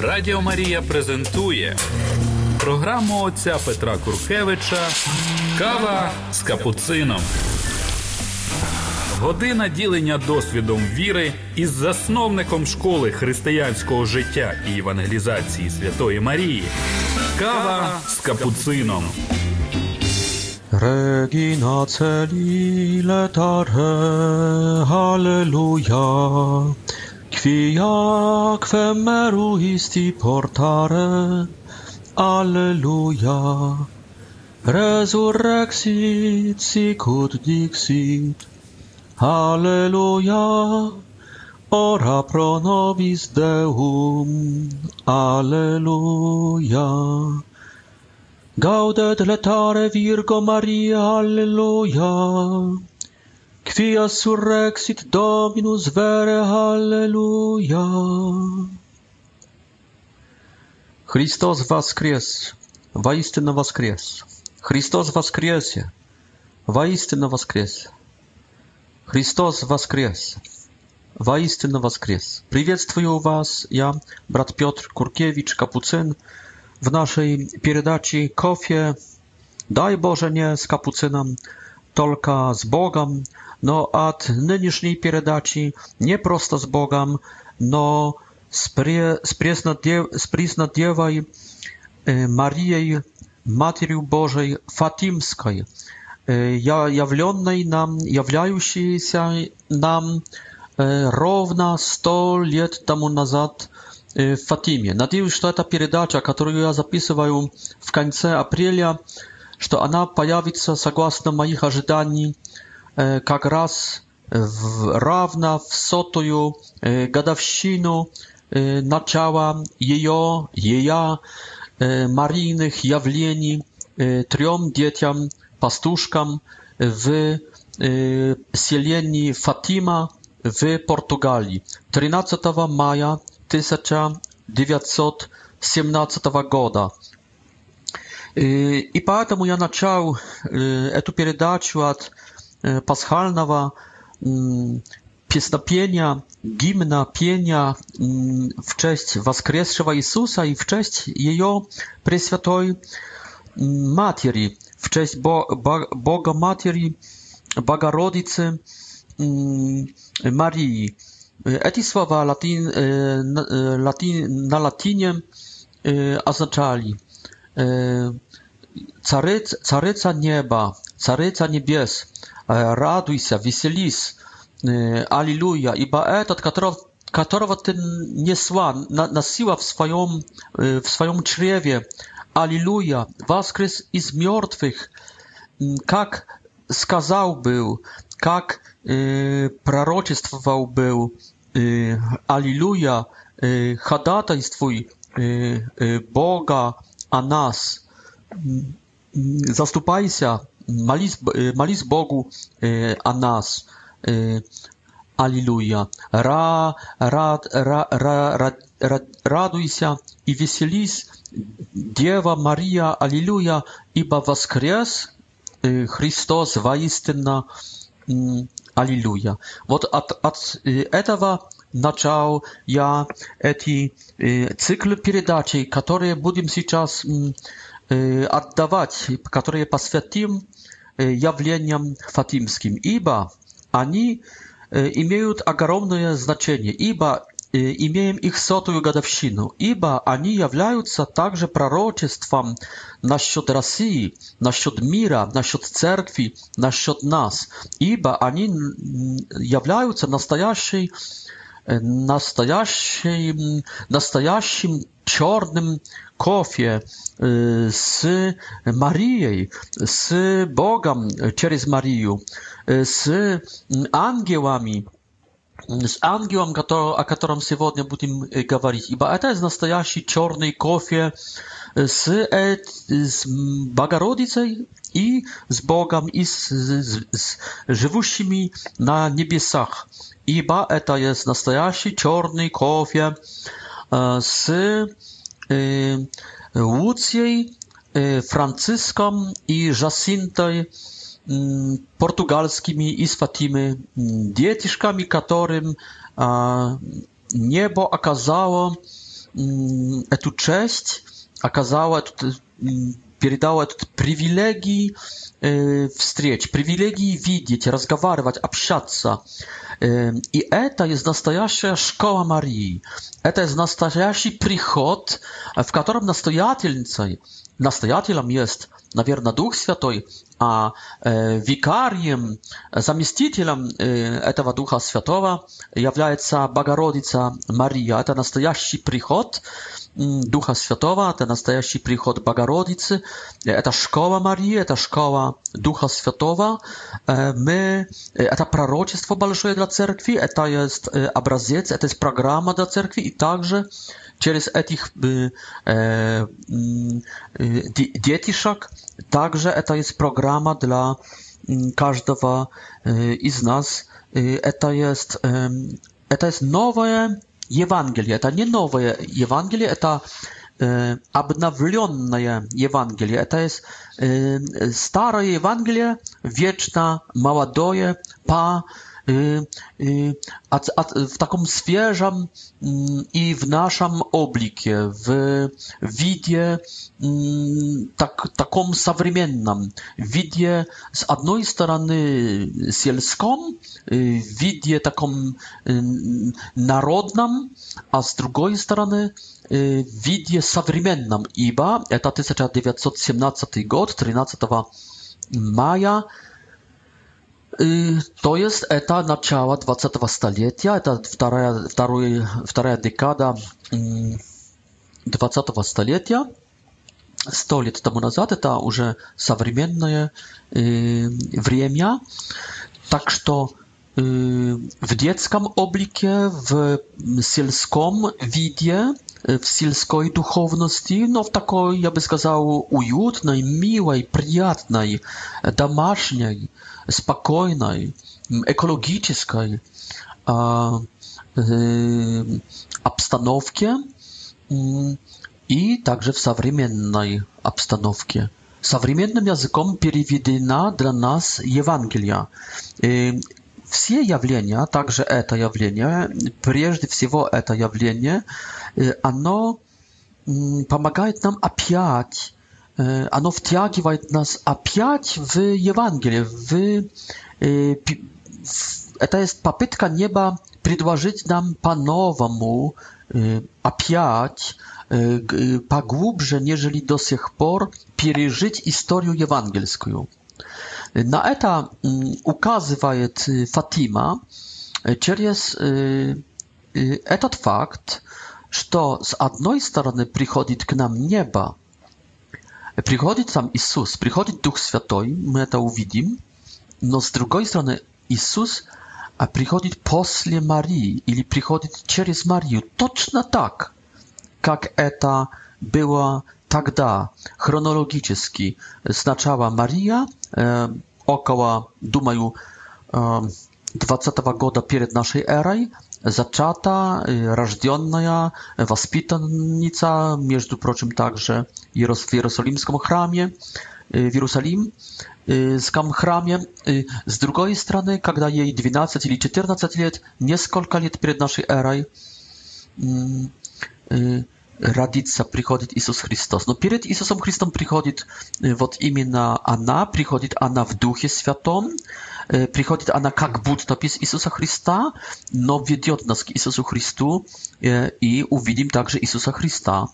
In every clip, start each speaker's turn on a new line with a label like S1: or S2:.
S1: Радіо Марія презентує програму отця Петра Куркевича Кава з капуцином. Година ділення досвідом віри із засновником школи християнського життя і евангелізації Святої Марії. Кава з капуцином.
S2: Regina celi letare, halleluja, Fiacque meruisti portare, Alleluia. Resurrexit sicut dixit, Alleluia. Ora pro nobis Deum, Alleluia. Gaudet letare Virgo Maria, Alleluia. Quia surrexit Dominus vere, halleluja. Христос воскрес! Воистину воскрес! Христос воскресе! Воистину воскрес! Христос воскрес! Воистину воскрес! Приветствую вас, я, брат Piotr Kurkiewicz, kapucyn, w naszej передаче «Kofie» Daj Boże nie z kapucynem, tolka z Bogiem, no od nynieszniej pieredaci nie prosto z Bogam, no z priesnadiewaj y, Marijej, Materiu Bożej Fatimskiej, y, ja, nam, jawlającej się nam y, równa 100 lat temu nazad w Fatimie. Nadzieję, że ta pierdacza, którą ja zapisywałem w końcu aprilia, że ona pojawi się zgodnie z moich oczekiwań как раз в, равно в сотую годовщину начала ее, ее марийных явлений трем детям, пастушкам в селении Фатима в Португалии 13 мая 1917 года. И поэтому я начал эту передачу от E, paschalnego mm, piesnopienia, gimna, pienia mm, w cześć Woskreszczego Jezusa i w cześć Jej Preświętej mm, Matki, w cześć Bo Bo Boga Matki, Bogorodicy Marii. Te słowa e, na e, latynie oznaczali Caryc, Caryca Nieba, Caryca Niebies, радуйся, веселись, аллилуйя, ибо этот, которого, которого ты несла, носила в своем, в своем чреве, аллилуйя, воскрес из мертвых, как сказал был, как э, пророчествовал был, э, аллилуйя, э, ходатайствуй э, э, Бога о нас, заступайся молись Богу о нас. Аллилуйя. Ра, рад, ра, ра, рад, рад, радуйся и веселись, Дева Мария, Аллилуйя, ибо воскрес Христос воистину, Аллилуйя. Вот от, от этого начал я эти циклы передачи, которые будем сейчас отдавать, которые посвятим явлениям фатимским, ибо они имеют огромное значение, ибо имеем их сотую годовщину, ибо они являются также пророчеством насчет России, насчет мира, насчет церкви, насчет нас, ибо они являются настоящей, настоящей, настоящим czarnym kofie y, z Marią, z Bogiem przez Marię, z aniołami, y, z aniołem, o którym dzisiaj będziemy mówić, bo to jest prawdziwy czarny kofie y, z, e, z Bogorodzicą i z Bogiem i z, z, na niebiesach. Ибо это есть настоящий черный кофе э, с э, Y, Łucjej, y, Francyską i Jacintaj y, portugalskimi i z Fatimy dietiszkami, którym niebo okazało эту cześć, okazało передало этот привилегий э, встреч, привилегии видеть, разговаривать, общаться. I to jest настоящая szkoła Marii. E to jest настоящий przychod, w którym nastojatelnicą, nastojatelem jest na pewno Duch Święty, a e, wikariem, zamiestnicielem tego Ducha Świętego jest Bogorodica Maria. To jest настоящий przychod. Духа Святого, это настоящий приход Богородицы, это школа Марии, это школа Духа Святого. Мы, это пророчество большое для церкви, это есть образец, это есть программа для церкви, и также через этих э, э, детишек, также это есть программа для каждого из нас. Это есть, это есть новое Евангелие. Это не новое Евангелие, это э, обновленное Евангелие. Это есть э, старое Евангелие, вечно молодое, по Y, y, a, a taką świeżam mm, i w naszym oblikie, w widzie mm, tak, takom современном, widzie z jednej strony sielskom, y, widzie takom народном, a z drugiej strony widzie современном, iba, to 1917 год, 13 maja, Y, to jest etap naczała 20 stulecia, to wtaraja, wtaraja, wtaraja dekada mm, 20 stulecia. 100 lat temu nazad, to już współczesne wremia. Tak, że y, w dzieckim oblicie, w sielskim widzie, w sielskiej duchowności, no w takiej, ja bym powiedział, ujutnej, miłej, przyjatnej, domaśnej, спокойной, экологической э, э, обстановке и также в современной обстановке. Современным языком переведена для нас Евангелие. И все явления, также это явление, прежде всего это явление, оно помогает нам опять оно втягивает нас опять в Евангелие, в... это есть попытка неба предложить нам по-новому, опять, поглубже, нежели до сих пор, пережить историю евангельскую. Na это указывает Фатима через этот факт, что с одной стороны приходит к нам небо, Приходит сам Иисус, приходит Дух Святой, мы это увидим, но с другой стороны Иисус приходит после Марии или приходит через Марию, точно так, как это было тогда, хронологически. Сначала Мария, около, думаю, 20 года перед нашей эрой, zaczata, y, rożdjonna, waspitannica, między prochem także w Jerozolimskim chramie, y, w Jerozolim, y, z chramie. Z drugiej strony, kiedy jej 12 czy 14 lat, kilka lat przed naszej erą, mm, radica przychodzi Jezus Chrystus. No przed Jezusem Chrystusem przychodzi, wot imię na Anna, przychodzi Anna w duchu świętym приходит она как будто без Иисуса Христа, но ведет нас к Иисусу Христу, и увидим также Иисуса Христа.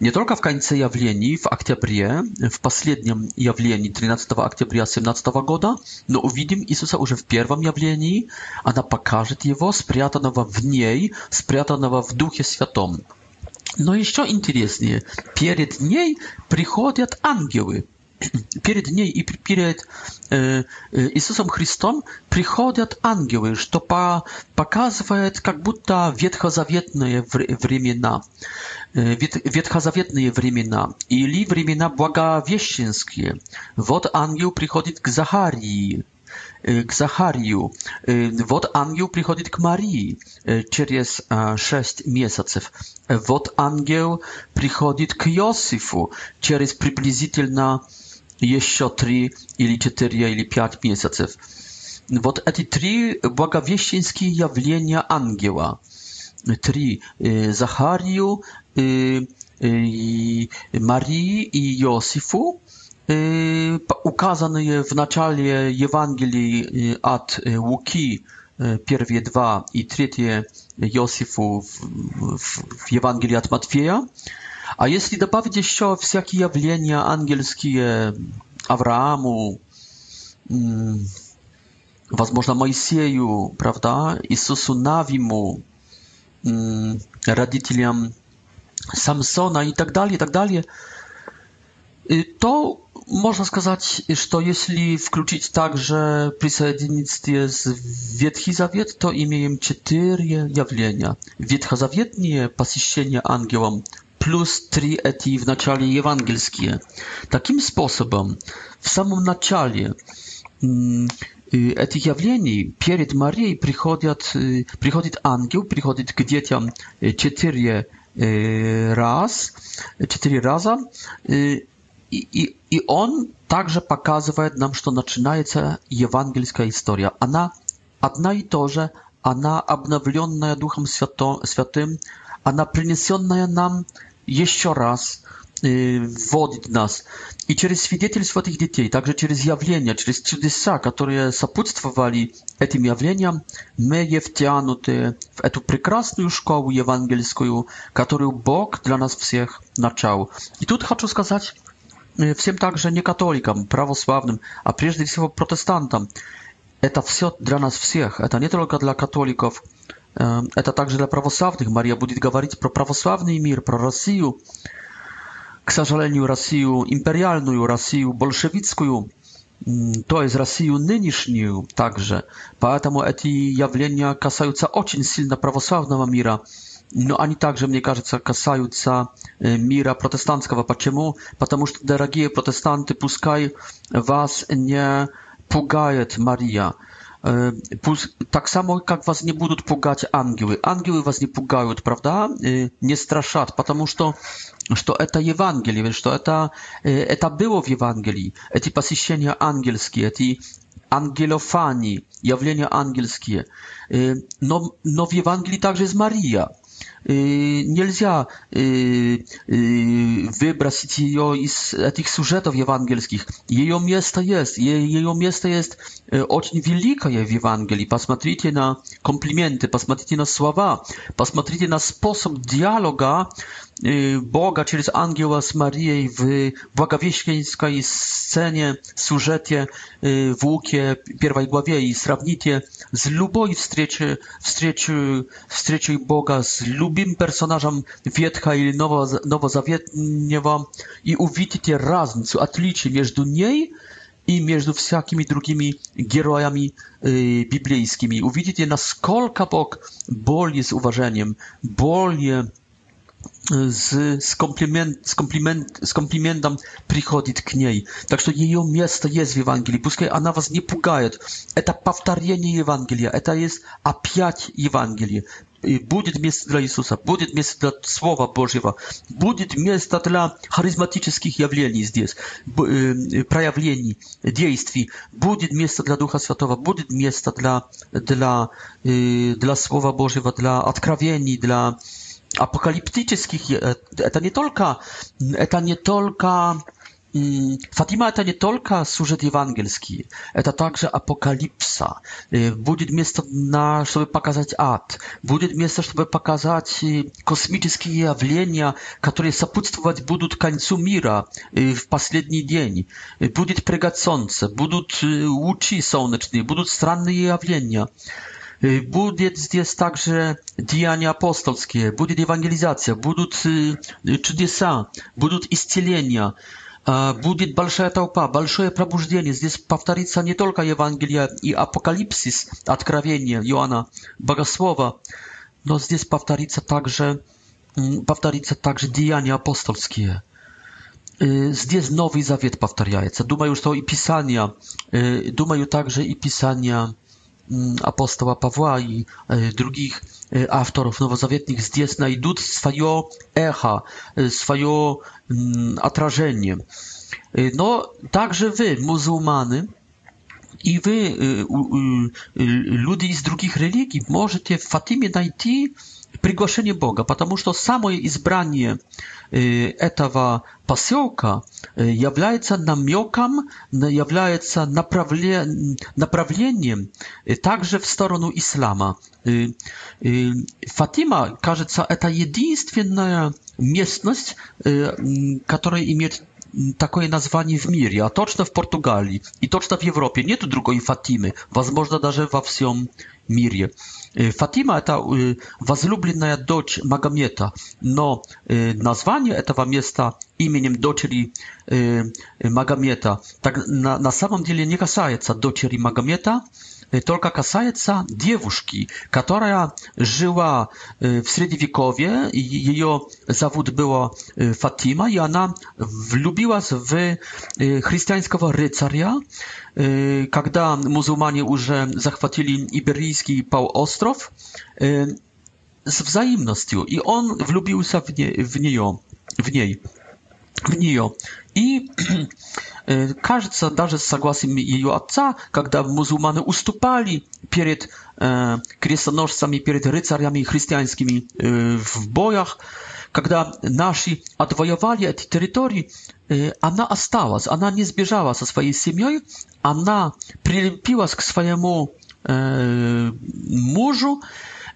S2: Не только в конце явлений, в октябре, в последнем явлении 13 октября 17 года, но увидим Иисуса уже в первом явлении, она покажет его, спрятанного в ней, спрятанного в Духе Святом. Но еще интереснее, перед ней приходят ангелы – перед ней и перед э, Иисусом Христом приходят ангелы, что по, показывает как будто ветхозаветные времена, вет, ветхозаветные времена или времена благовещенские. Вот ангел приходит к Захарии, к Захарию. Вот ангел приходит к Марии через шесть месяцев. Вот ангел приходит к Иосифу через приблизительно еще три или четыре или пять месяцев. Вот эти три благовещенские явления ангела. Три. Захарию, Марии и Иосифу, указанные в начале Евангелии от Луки, первые два и третье Иосифу в, в, в Евангелии от Матфея, А если добавить еще всякие явления ангельские Аврааму, возможно, Моисею, правда, Иисусу Навиму, родителям Самсона и так далее, и так далее, то można сказать, что если включить также присоединение с Ветхий Завет, то имеем четыре явления. Ветхозаветнее посещение ангелом plus trzy eti w naczelnie ewangelskie. Takim sposobem w samym naczelnie mm, y, etych jawleni przed Marii y, przychodzi anioł, przychodzi k dzieciom y, cztery raz, cztery raza i on także pokazuje nam, że zaczyna się ewangelska historia. Ona jedna i to, że ona obnowiona duchem świętym, ona przyniesiona nam jeszcze raz wodzić nas. I przez świadectwo tych dzieci, także przez jawlenia, przez cudesa, które sapudstwowali tym jawleniem, my je wtianuty w tę piękną szkołę ewangelską, którą Bóg dla nas wszystkich naczał. I tu chcę powiedzieć wszystkim także nie katolikom, prawosławnym, a przede wszystkim protestantom, to wszystko dla nas wszystkich, to nie tylko dla katolików, Это также для православных. Мария будет говорить про православный мир, про Россию. К сожалению, Россию империальную, Россию большевистскую, то есть Россию нынешнюю также. Поэтому эти явления касаются очень сильно православного мира. Но они также, мне кажется, касаются мира протестантского. Почему? Потому что, дорогие протестанты, пускай вас не пугает Мария. E, tak samo jak was nie będą pugać angiły. Angiły was nie pugają, prawda? E, nie straszat, ponieważ to to eta Ewangelia, wiesz, to eta e, eta było w Ewangelii. Eti pasiśnienia angielskie, eti angelofani, jawlenia angielskie. No, no w Ewangelii także jest Maria нельзя выбросить ее из этих сюжетов евангельских. Ее место есть, ее место есть очень великое в Евангелии. Посмотрите на комплименты, посмотрите на слова, посмотрите на способ диалога Y, Boga przez Angioła z Marii w błagawieśnieńskiej scenie, sużetie y, w Łukie pierwszej głowie i sprawnicie z luboj wstrzeczy Boga z lubim personażem Wietcha i nowo, Nowozawietniego i uwidzicie różnicę, odlicie między niej i między wszystkimi drugimi herojami y, biblijskimi. Uwidzicie, na skolka Bóg boli z uważeniem, boli z, z, kompliment, z, kompliment, z komplimentem przychodzi k niej. Tak, że jej miejsce jest w Ewangelii. Puskaj, ona was nie pugaje. To powtarzanie Ewangelii. To jest opiąć Ewangelię. Będzie miejsce dla Jezusa. Będzie miejsce dla Słowa Bożego. Będzie miejsce dla charyzmatycznych jawlenii zdjęć. Y, Prajawlenii, dziejstwi. Będzie miejsce dla Ducha Świętego. Będzie miejsce dla, dla, y, dla Słowa Bożego, dla odkrawieni, dla apokaliptycznych, e, to nie tylko, e, to nie tylko, mm, Fatima to nie tylko sużet ewangelski, e, to także apokalipsa. Będzie miejsce, na, żeby pokazać ad. Będzie miejsce, żeby pokazać kosmiczne jawlenia, które zapustować będą końcu mira w ostatni dzień. Będzie prygać słońce, będą łuczy słoneczne, będą stranne jawlenia. Будет здесь также деяния апостольские, будет евангелизация, будут чудеса, будут исцеления, будет большая толпа, большое пробуждение. Здесь повторится не только Евангелие и Апокалипсис, Откровение Иоанна Богослова, но здесь повторится также, повторится также деяния апостольские. Здесь Новый Завет повторяется. Думаю, что и Писания, думаю также и Писания apostoła Pawła i других авторов новозаветных здесь найдут свое эхо, свое отражение. Но также вы, мусульманы, и вы, люди из других религий, можете в Фатиме найти приглашение Бога, потому что самое избрание этого поселка является намеком, является направлением также в сторону ислама. Фатима, кажется, это единственная местность, которая имеет такое название в мире, а точно в Португалии и точно в Европе. Нет другой Фатимы, возможно, даже во всем мире. Фатима – это возлюбленная дочь Магомета, но название этого места именем дочери Магомета так на, на самом деле не касается дочери Магомета, только касается девушки, которая жила в Средневековье, ее зовут была Фатима, и она влюбилась в христианского рыцаря, когда мусульмане уже захватили Иберийский полуостров, с взаимностью, и он влюбился в, не, в нее, в ней в нее. И кажется, даже с согласием ее отца, когда мусульманы уступали перед э, крестоносцами, перед рыцарями христианскими э, в боях, когда наши отвоевали эти территории, э, она осталась, она не сбежала со своей семьей, она прилепилась к своему э, мужу,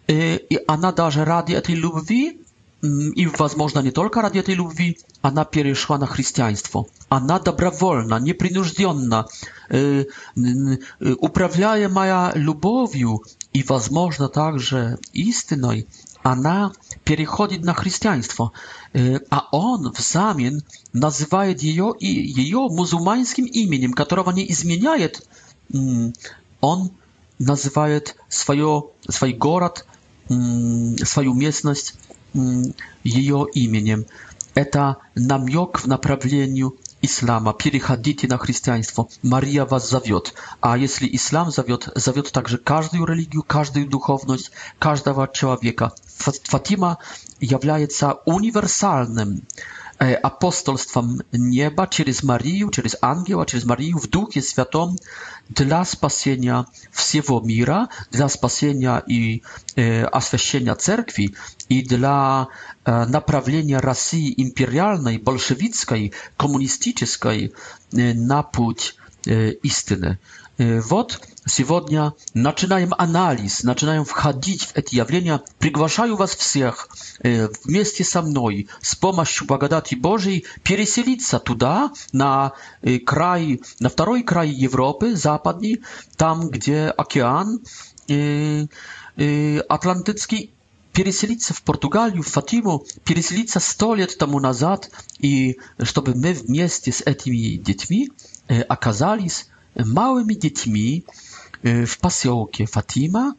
S2: э, и она даже ради этой любви Mm, i возможно nie tylko radi tej lubwi, ona przeszła na chrześcijaństwo. Ona dobrowolna, nieprzynużdzona, y, uprawiaje maja lubowiu i возможно także istynoj, ona przechodzi na chrześcijaństwo, y, a on w zamian nazywa jej jej muzułmańskim imieniem, którego nie zmienia. Mm, on nazywa swoje swój город, mm, swoją miejscowość ее именем. Это намек в направлению ислама, переходите на христианство, Мария вас зовет. А если ислам зовет, зовет также каждую религию, каждую духовность, каждого человека. Фатима является универсальным apostolstwem nieba, przez Marię, przez Angiela, przez Marię w Duchu Świętym dla spasienia całego mira, dla spasienia i e, cerkwi i dla naprawienia Rosji imperialnej, bolszewickiej, komunistycznej na pójść e, istyny. Вот сегодня начинаем анализ, начинаем входить в эти явления. Приглашаю вас всех вместе со мной с помощью благодати Божьей переселиться туда, на край, на второй край Европы, западный, там, где океан Атлантический, переселиться в Португалию, в Фатиму, переселиться сто лет тому назад, и чтобы мы вместе с этими детьми оказались małymi dziećmi w pasiołkie Fatima,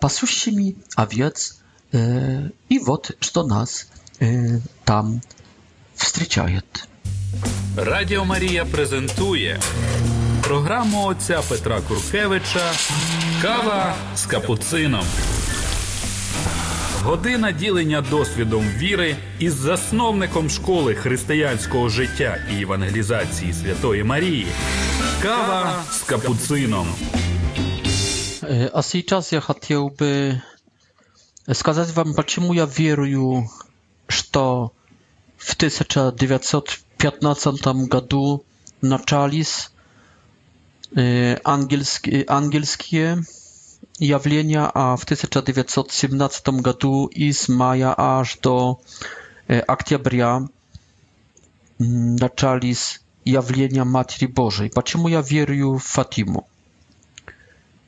S2: pasuścimi owiec i вот что нас там встречает.
S1: Радіо Марія презентує програму отця Петра Куркевича Кава з капуцином. Година ділення досвідом віри із засновником школи християнського життя і евангелізації Святої Марії. Kawa z kapucyną.
S2: A сейчас я хотел бы сказать вам, почему я верю, что в 1915 году начались ангельские, ангельские явления, а в 1917 году из мая аж до октября начались явления Матери Божией. Почему я верю в Фатиму?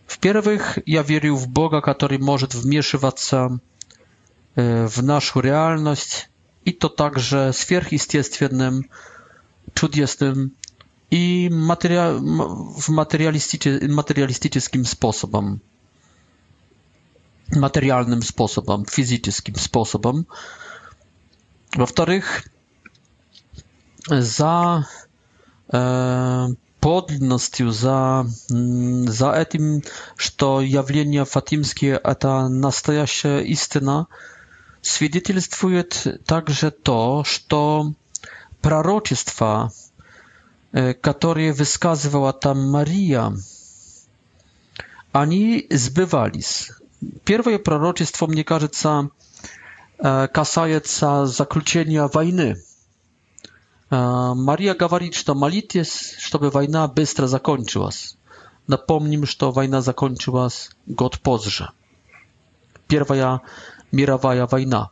S2: Во-первых, я верю в Бога, который может вмешиваться в нашу реальность, и то также сверхъестественным, чудесным и матери... в материалистичес... материалистическим способом, материальным способом, физическим способом. Во-вторых, за подлинностью за, за этим, что явление фатимские – это настоящая истина, свидетельствует также то, что пророчества, которые высказывала там Мария, они сбывались. Первое пророчество, мне кажется, касается заключения войны – Мария говорит, что молитесь, чтобы война быстро закончилась. Напомним, что война закончилась год позже. Первая мировая война.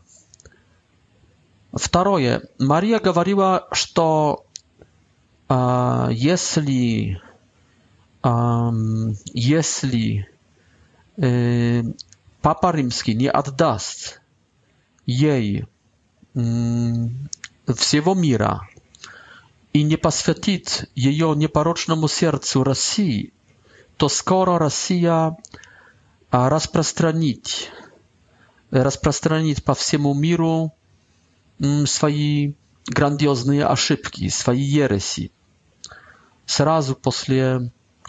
S2: Второе. Мария говорила, что э, если, э, если э, Папа Римский не отдаст ей э, всего мира, i nie poświęcić jej nieparocznemu sercu Rosji, to skoro Rosja rozprostranić rozprostranić po wszemu miru mm, swoje grandiozne aszybki, swoje jeresi. Zrazu po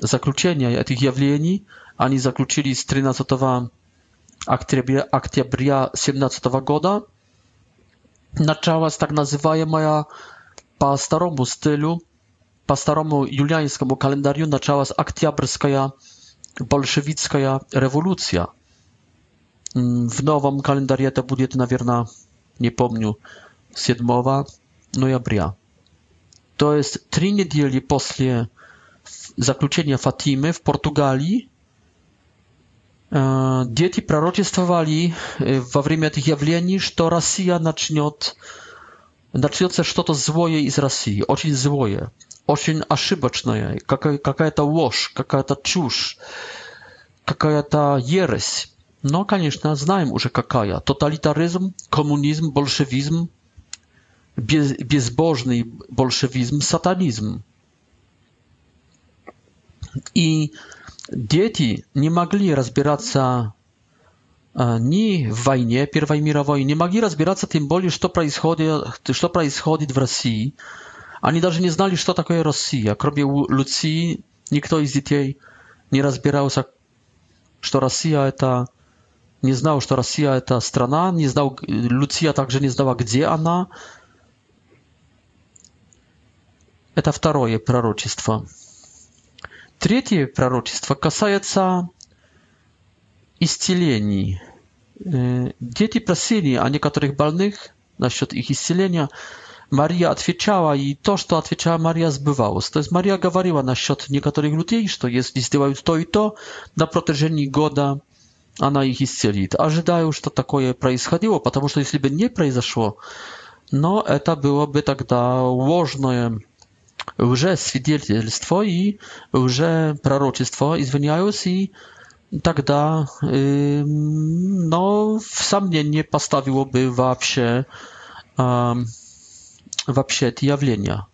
S2: zakluczenia tych jawlieni, oni zakluczyli z 13 aktybria 17 goda, zaczęła tak nazywana moja po staromu stylu, po staromu juliańskiemu kalendarzu zaczęła się aktyabrska bolszewicka rewolucja. Mm, w nowym kalendarzu to będzie, na pewno, nie pamiętam, 7 października. To jest trzy niedzielę po zakluczeniu Fatimy w Portugalii. E, dzieci proroczystwowali e, w czasie tych jawlieni, że Rosja zacznie начнется что-то злое из России, очень злое, очень ошибочное, какая- какая-то ложь, какая-то чушь, какая-то ересь. Но, конечно, знаем уже какая. Тоталитаризм, коммунизм, большевизм, без, безбожный большевизм, сатанизм. И дети не могли разбираться ни в войне Первой мировой не могли разбираться, тем более, что происходит, что происходит в России. Они даже не знали, что такое Россия. Кроме Люции, никто из детей не разбирался, что Россия это... Не знал, что Россия это страна, не знал, Люция также не знала, где она. Это второе пророчество. Третье пророчество касается исцелений. Дети просили о некоторых больных насчет их исцеления. Мария отвечала, и то, что отвечала Мария, сбывалось. То есть Мария говорила насчет некоторых людей, что если сделают то и то, на протяжении года она их исцелит. Ожидаю, что такое происходило, потому что если бы не произошло, но это было бы тогда ложное уже свидетельство и уже пророчество, извиняюсь, и тогда э, но в сомнение поставило бы вообще, э, вообще это явление.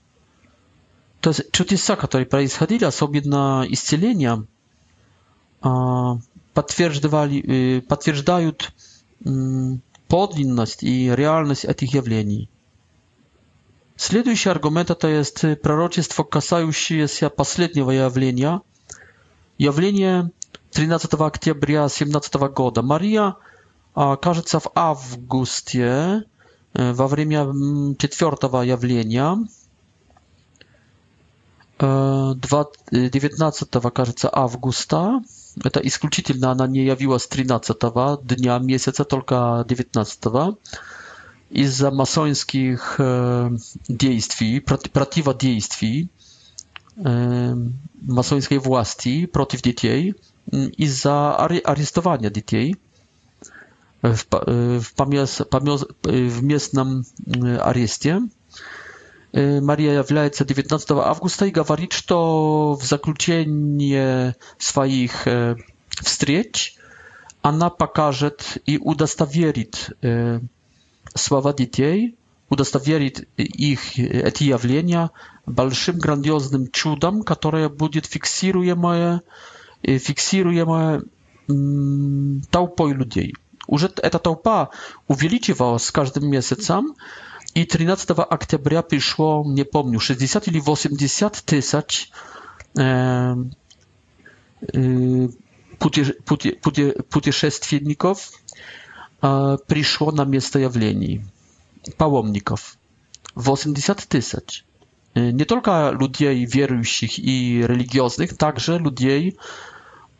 S2: То есть чудеса, которые происходили, особенно исцеления, э, подтверждали, э, подтверждают э, подлинность и реальность этих явлений. Следующий аргумент это есть пророчество, касающееся последнего явления, явление 13 октября 17 года. Мария, кажется, в августе, во время четвертого явления, 19, кажется, августа, это исключительно она не явилась 13 дня месяца, только 19 из-за масонских действий, противодействий масонской власти против детей – из-за арестования детей в, в, помес, помес, в местном аресте. Мария является 19 августа и говорит, что в заключение своих встреч она покажет и удостоверит слова детей, удостоверит их, эти явления большим грандиозным чудом, которое будет фиксируемое fiksируемая толпой людей. Уже эта толпа увеличивалась с каждым месяцем, и 13 октября пришло, не помню, 60 или 80 тысяч э, э, путеше, путе, путе, путешественников э, пришло на место явлений, паломников. 80 тысяч. Не только людей верующих и религиозных, также людей,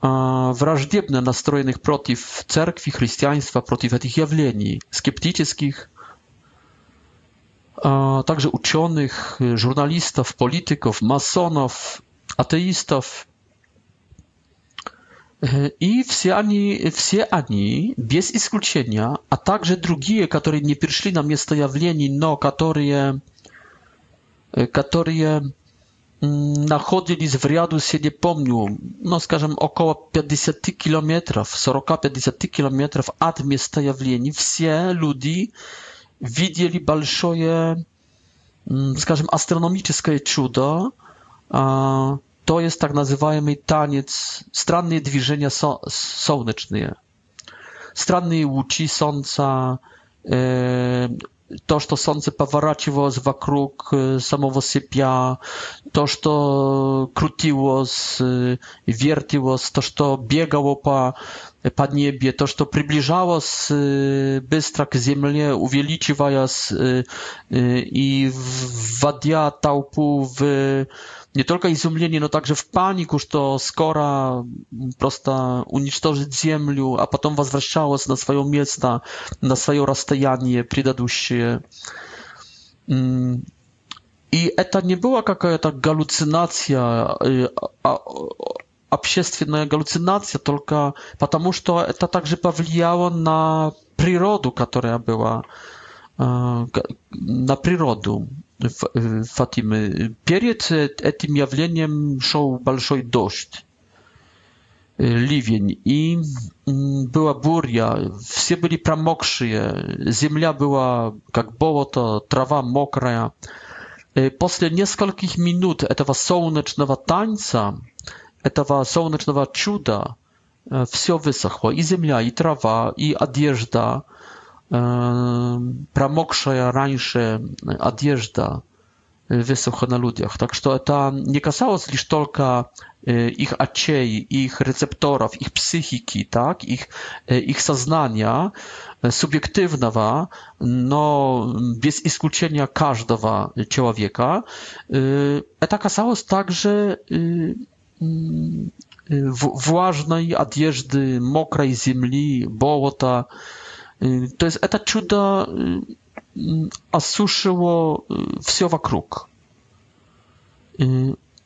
S2: враждебно настроенных против церкви, христианства, против этих явлений, скептических, также ученых, журналистов, политиков, масонов, атеистов. И все они, все они, без исключения, а также другие, которые не пришли на место явлений, но которые, которые Mm, nachodzili z wariadus, nie помню, no скажем, około 50 kilometrów, 40-50 kilometrów od miasta Jawleni, все люди widzieli большое, скажем, астрономическое чудо, to jest tak nazywany taniec, странные движения со, солнечные, странные лучи солнца, то, что солнце поворачивалось вокруг самого себя, то, что крутилось, вертилось, то, что бегало по поднебье, то, что приближалось быстро к земле, увеличиваясь и вводя толпу в не только изумление, но также в панику, что скоро просто уничтожит землю, а потом возвращалось на свое место, на свое расстояние предыдущее. И это не была какая-то галлюцинация, общественная галлюцинация только потому, что это также повлияло на природу, которая была, на природу Фатимы. Перед этим явлением шел большой дождь, ливень, и была буря, все были промокшие, земля была как болото, трава мокрая. После нескольких минут этого солнечного танца этого солнечного чуда все высохло, и земля, и трава, и одежда, промокшая раньше одежда высохла на людях. Так что это не касалось лишь только их очей, их рецепторов, их психики, так, их, их сознания субъективного, но без исключения каждого человека. Это касалось также влажной одежды, мокрой земли, болота. То есть это чудо осушило все вокруг.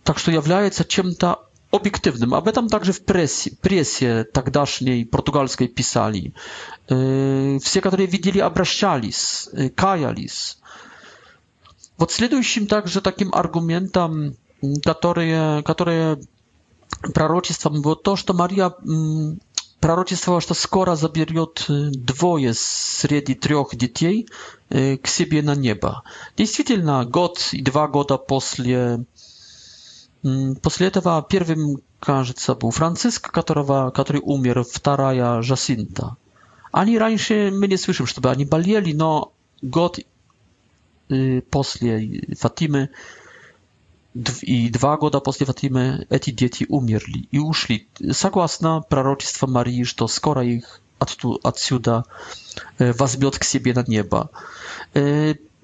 S2: Так что является чем-то obiektywnym. Об этом także w presji, presję тогдашней portugalskiej pisali. Все, которые widzieli, обращались, каялись. Вот следующим также таким аргументом, которые, которые пророчеством было то, что Мария пророчествовала, что скоро заберет двое среди трех детей к себе на небо. Действительно, год и два года после, после этого первым, кажется, был Франциск, которого, который умер, вторая Жасинта. Они раньше, мы не слышим, чтобы они болели, но год после Фатимы и два года после Фатимы эти дети умерли и ушли, согласно пророчеству Марии, что скоро их отту, отсюда возьмет к себе на небо.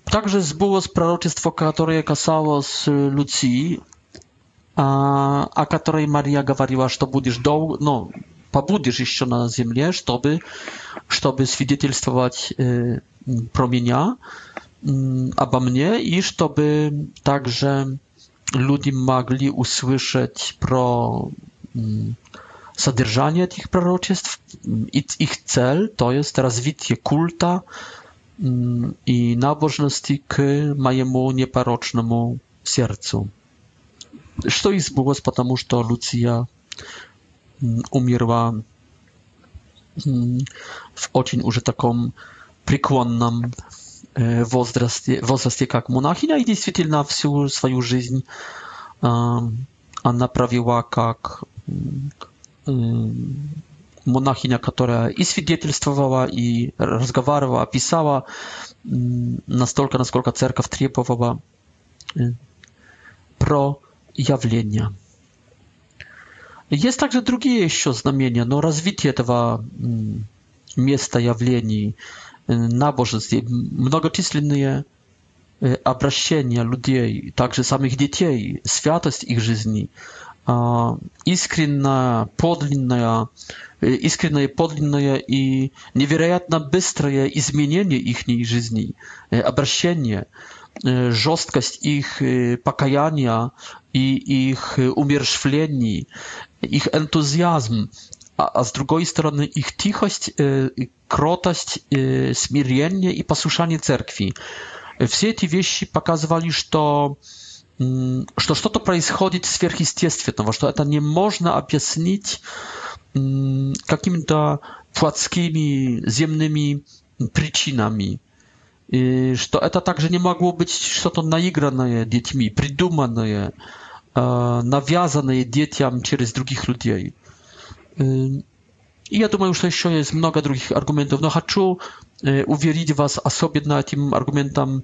S2: Также сбылось пророчество, которое касалось Луции, о которой Мария говорила, что будешь долго, ну, побудешь еще на земле, чтобы, чтобы свидетельствовать про меня, обо мне и чтобы также ludzie mogli usłyszeć pro mm, zadrżanie tych proroctw i ich cel to jest rozwitie kulta mm, i nabożności k mojemu nieparocznemu sercu. Co i zbyło, ponieważ to Lucia mm, umierła w ocień już takim przykłonnym возраст, возрасте как монахиня, и действительно всю свою жизнь она провела как монахиня, которая и свидетельствовала, и разговаривала, писала настолько, насколько церковь требовала про явление. Есть также другие еще знамения, но развитие этого места явлений nabożeństw, mnogoczysłynne obraszenia e, ludzi, także samych dzieci, świętość ich życi, iskrynna, podlinna, e, iskrynna i podlinna i niewiarygodna bystre zmienienie ich życi, obraszenie, e, żostkość ich pokajania i ich umierzchwlenie, ich entuzjazm, a, a z drugiej strony ich cichość, e, y, krotość, y, i posłuszanie cerkwi. Wszystkie te wieści pokazywali, że, to, mm, że to że происходzi w сверхъестественном, że to nie można opisać mm, jakimito płackimi, ziemnymi przyczynami. I, y, że to także nie mogło być, że to naigrane dziećmi, przydumane, nawiązane dzieciom przez drugich ludzi. I ja думаю, że jeszcze jest mnoga drugich argumentów, no chcę uwierzyć was osobie na tym argumentam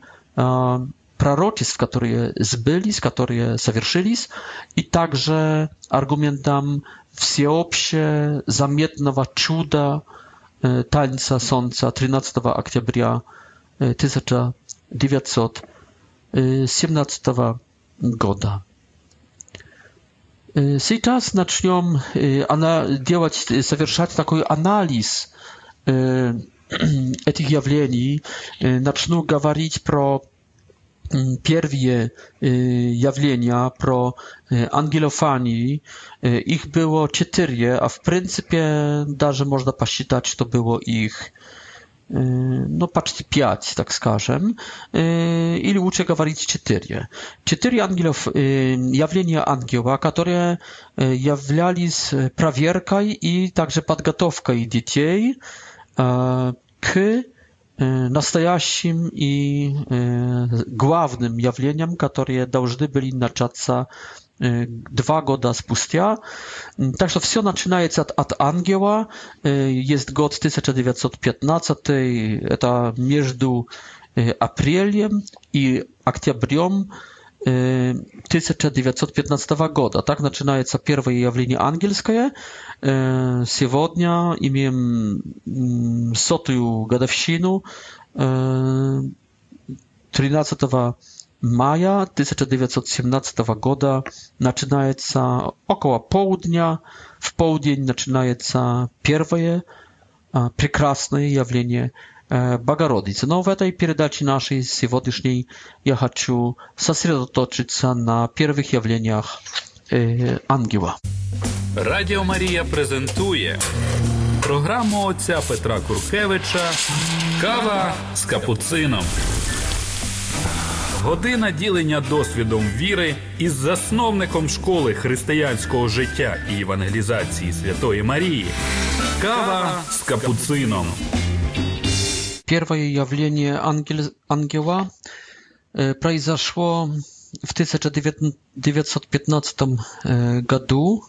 S2: proroctw, które zbyli, które zawierzyli, i także argumentam wsiopsie zamietnowa czuda tańca słońca 13 października 1917 roku. Сейчас начнем она делать, совершать такой анализ этих явлений, начну говорить про первые явлenia pro anglofanii. Ich było cztery, a w pryncypie даже można посчитать, że było ich Yy, no patrzcie, 5, tak skażem, ili uczę gawalić 4. 4 angielów, yy, jawlenia angioła, które yy, jawlali z prawierką i także podgotowką dzieci k nastajasim i głównym jawleniem, które dałżdy byli naczaca czatca 2 года спустя. Так что все начинается от, от ангела. Есть год 1915, это между апрелем и октябрем 1915 года. Так начинается первое явление ангельское. Сегодня имеем сотую годовщину 13 maja 1917 года начинается около полдня. В полдень начинается первое прекрасное явление Богородицы. Но в этой передаче нашей сегодняшней я хочу сосредоточиться на первых явлениях ангела.
S1: Радіо Марія презентує програму отця Петра Куркевича Кава з капуцином. Година ділення досвідом віри із засновником школи християнського життя і евангелізації Святої Марії. Кава з капуцином.
S2: Первое явление ангела э, произошло в 1915 э, году.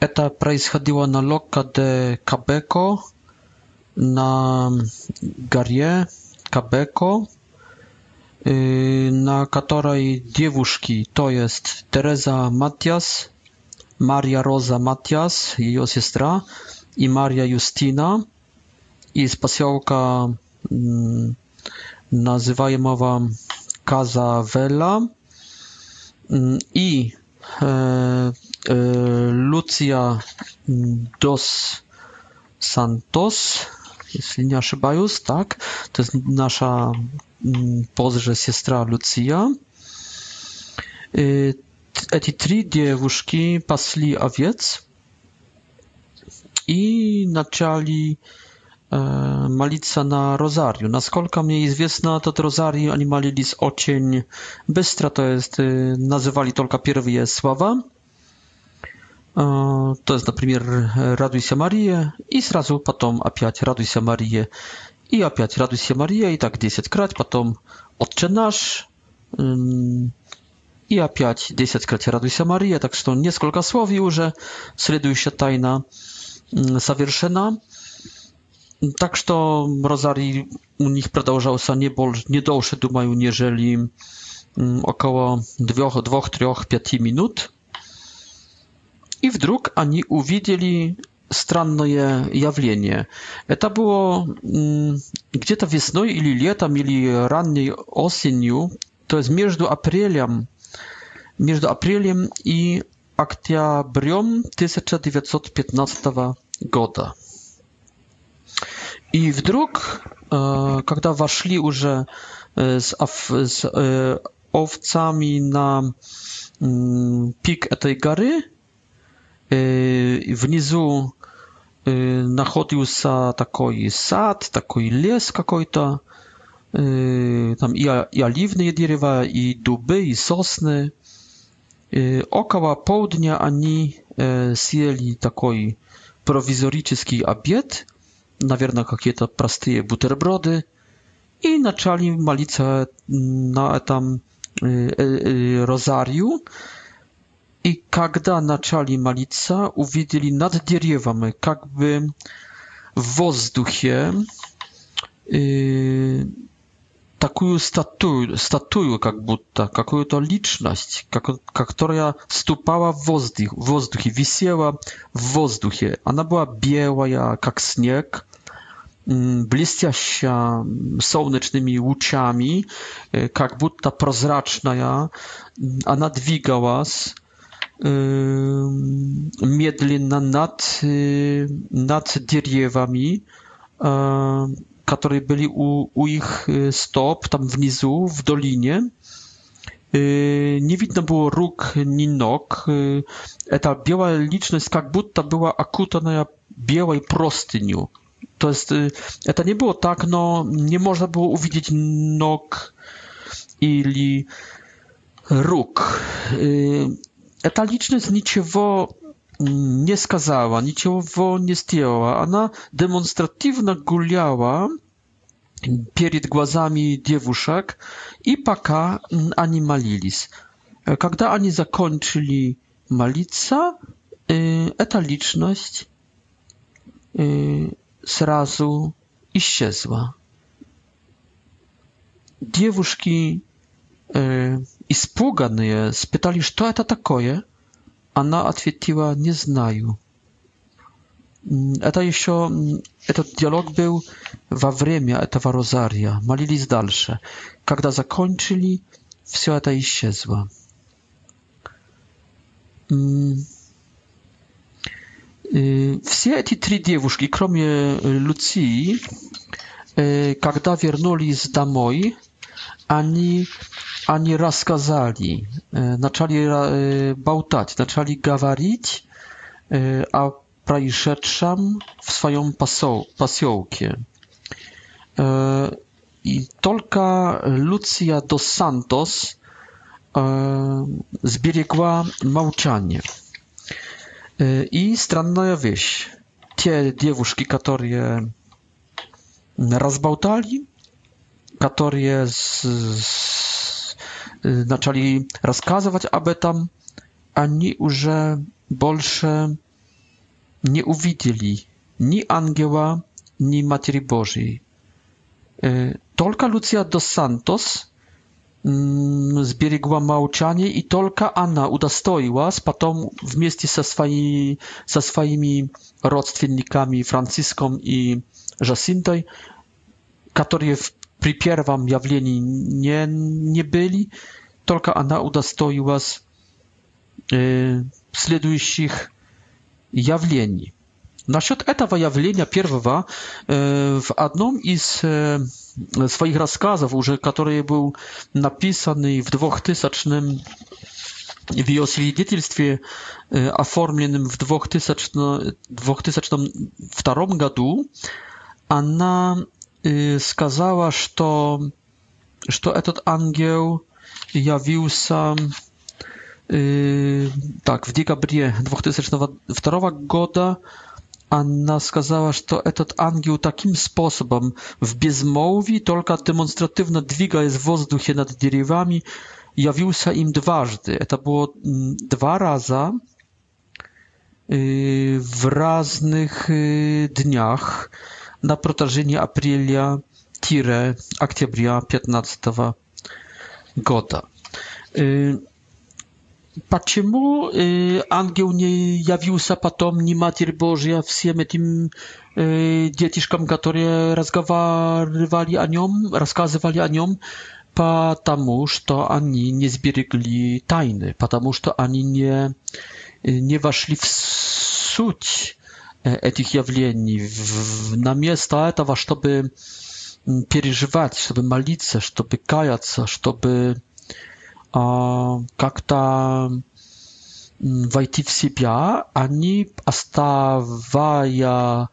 S2: Это происходило на Локка де Кабеко, на горе Кабеко. Yy, na której dziewuszki to jest Teresa Matias, Maria Rosa Matias, jej siostra, i Maria Justina. I z pasiołka mm, nazywajmowa Casa Vela mm, i e, e, Lucia mm, dos Santos, jeśli nie ошибаюсь, tak? To jest nasza позже сестра Луция. Эти три девушки пасли овец и начали молиться на rozariu. Naskолько mnie известно, тот розарий они молились очень быстро, то есть называли только первые слова. To jest, na przykład, Raduj się Marię i zrazu potem opiać Raduj się Marię И опять «Радуйся, Мария», и так 10 крат, потом «Отче наш», и опять 10 крат «Радуйся, Мария», так что несколько слов и уже следующая тайна совершена. Так что розарий у них продолжался не, больше, не дольше, думаю, нежели około 2, 2, 3, 5 minut. I wdruk oni uwidzieli странное явление. Это было где-то весной или летом, или ранней осенью, то есть между апрелем, между апрелем и октябрем 1915 года. И вдруг, когда вошли уже с, с овцами на пик этой горы, внизу находился такой сад, такой лес какой-то, там и, и оливные дерева, и дубы, и сосны. Около полдня они съели такой prowizoryczny obiad, naверное, какие-то простые бутерброды, и начали молиться на этом э, э, розарию, i kiedy zaczęli malica, uwidzieli nad drzewami, jakby w wozduchie e, taką statuję, jak butta, jaką to liczność, która stupała w wozduchie, wisiała w wozduchie. Ona była biała jak śnieg, bliska się słonecznymi łuczami, jak butta prozraczna, ona dwigała медленно над, над деревьями, которые были у, у их стоп, там внизу, в долине. Не видно было рук ни ног. Эта белая личность как будто была окутанная белой простынью. То есть это не было так, но не можно было увидеть ног или рук ta liczność niczego nie сказала, ничего не сделала. Она демонстративно гуляла перед глазами девушек, и пока они молились. Когда они закончили молиться, эта личность сразу исчезла. Девушки Испуганные спитали, что это такое. Она ответила, не знаю. Это еще, этот диалог был во время этого розария. Молились дальше. Когда закончили, все это исчезло. Все эти три девушки, кроме Люции, когда вернулись домой, ani, ani rozkazali. E, zaczęli e, bałtać, zaczęli gawarić e, o prajszeczam w swoim pasiołku. I tylko Lucia dos Santos zbiegła małczanie. I stranna wieś. Te dziewuszki, które rozbałtali, которые с, с, начали рассказывать об этом, они уже больше не увидели ни ангела, ни Матери Божьей. Только Луция до Сантос сберегла молчание, и только она удостоилась потом вместе со, свои, со своими родственниками Франциском и Жасинтой, которые при первом явлении не, не были, только она удостоилась э, следующих явлений. Насчет этого явления первого э, в одном из э, своих рассказов, уже который был написанный в 2000 w jego świadectwie оформленным w 2000, 2002 году она сказала, что, что этот ангел явился так, в декабре 2002 года она сказала, что этот ангел таким способом в безмолвии, только демонстративно двигаясь в воздухе над деревами, явился им дважды. Это было два раза в разных днях na protażenie aprilia tire aktybria 15 gota. Dlaczego angiel nie jawił się potem, nie Matier Boża, wszystkim tym y, dzieciom, które rozmawiali o nią, rozkazywali o nią? Потому что они не сберегли тайны, потому что они не, не вошли в суть этих явлений, на место этого, чтобы переживать, чтобы молиться, чтобы каяться, чтобы как-то войти в себя, они, оставая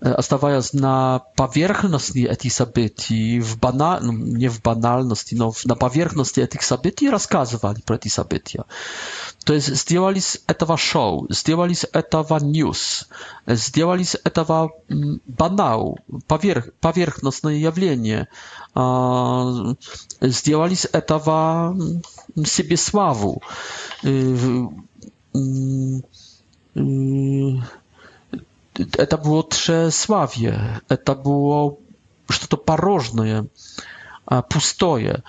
S2: оставаясь на поверхности этих событий, в банал... ну, не в банальности, но на поверхности этих событий рассказывали про эти события. То есть сделали с этого шоу, сделали с этого ньюс, сделали с этого банал, поверх... поверхностное явление, сделали с этого себе славу это было тщеславие, это было что-то порожное, пустое.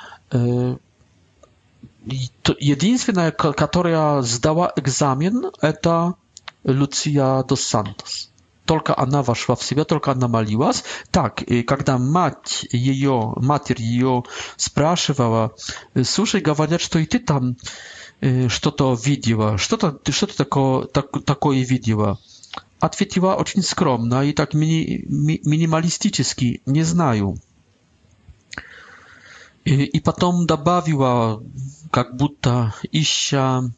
S2: Единственная, которая сдала экзамен, это Луция Дос Сантос. Только она вошла в себя, только она молилась. Так, и когда мать ее, матерь ее спрашивала, слушай, говорят, что и ты там что-то видела, что-то что, -то, что -то такое, так, такое видела ответила очень скромно и так мини, ми, минималистически, не знаю. И, и потом добавила, как будто ища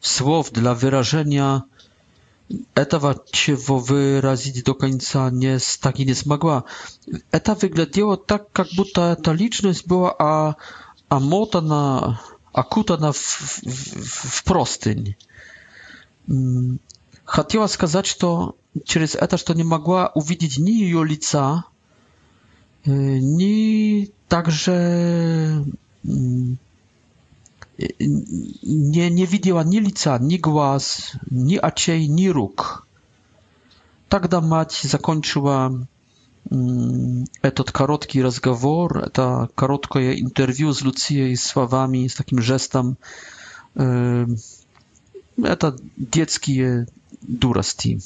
S2: słów dla wyrażenia этого, чего выразить до конца не, так и не смогла. Это выглядело так, как будто эта личность была а, омотана, окутана в, в, в простынь хотела сказать, что через это, что не могла увидеть ни ее лица, ни также не, не видела ни лица, ни глаз, ни очей, ни рук. Тогда мать закончила этот короткий разговор, это короткое интервью с Люцией словами, с таким жестом. Это детские дурости.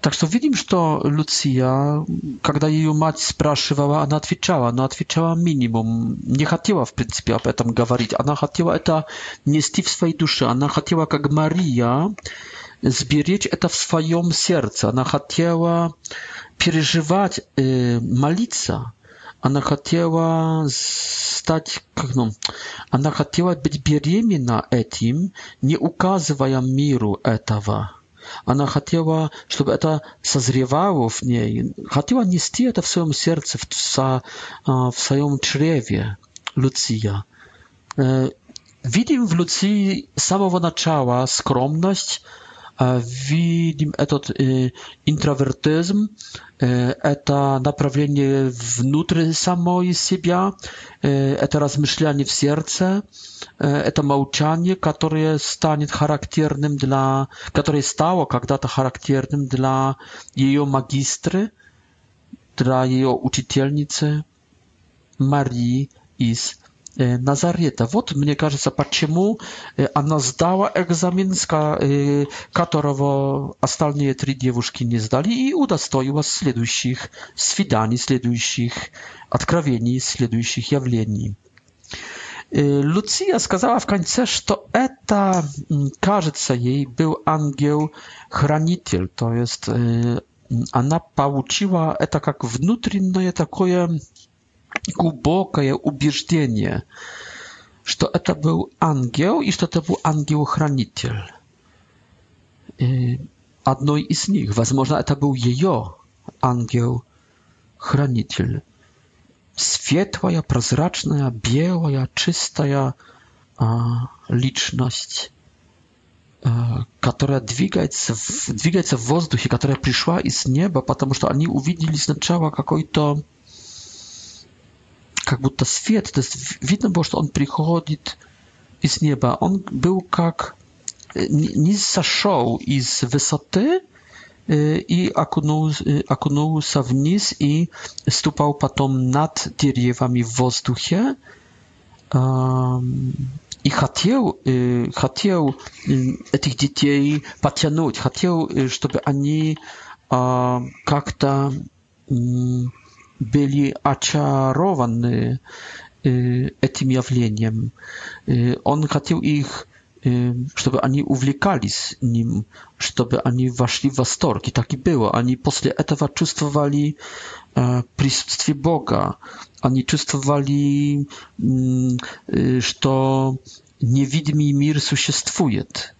S2: Так что видим, что Люция, когда ее мать спрашивала, она отвечала, но отвечала минимум. Не хотела, в принципе, об этом говорить. Она хотела это нести в своей душе. Она хотела, как Мария, сберечь это в своем сердце. Она хотела переживать, молиться. Она хотела стать, как, ну, она хотела быть беременна этим, не указывая миру этого. Она хотела, чтобы это созревало в ней, хотела нести это в своем сердце, в, в, в своем чреве, Люция. Видим в Люции с самого начала скромность, Видим этот интровертизм, это направление внутрь самой себя, это размышляние в сердце, это молчание, которое станет характерным для, которое стало когда-то характерным для ее магистры, для ее учительницы Марии из на Назарета. Вот, мне кажется, почему она сдала экзамен, которого остальные три девушки не сдали, и удостоилась следующих свиданий, следующих откровений, следующих явлений. Lucia сказała w końcu, że это, кажется jej, był ангел-хранитель, to jest, ona получила это как внутреннее такое głębokie ubieżdzenie, że to był angiel i że to był angiel chraniciel. Jednej z nich, być może to był jej angiel chraniciel. Światła, prozraczna, biała, czysta liczność, która dwiga się w powietrzu, która przyszła z nieba, ponieważ oni uwidzieli z jakoj to как будто свет, то есть видно было, что он приходит из неба. Он был как не сошел из высоты и окунул, окунулся вниз и ступал потом над деревьями в воздухе и хотел, хотел этих детей потянуть, хотел, чтобы они как-то byli oczarowani y, e, tym zjawieniem. Y, on chciał ich, e, żeby oni uwlekali z nim, żeby oni weszli w wastorg. I tak i było. Oni posle etawa czuwali присутствие Бога. Они чувствовали, что невидимый мир существует.